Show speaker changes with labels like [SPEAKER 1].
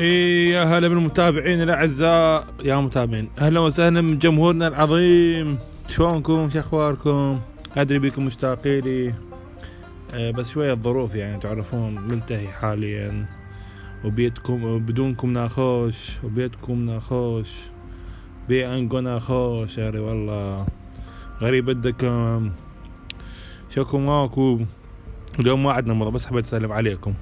[SPEAKER 1] إيه يا هلا بالمتابعين الأعزاء. يا متابعين أهلا وسهلا من جمهورنا العظيم. شلونكم؟ شو أخباركم؟ أدري بيكم مشتاقين لي آه، بس شوية الظروف يعني تعرفون ملتهي حاليا. وبيتكم بدونكم ناخوش وبيتكم ناخوش. بيعنكم ناخوش. يا والله غريب بدكم شكو ماكو. اليوم ما عندنا مرة بس حبيت أسلم عليكم.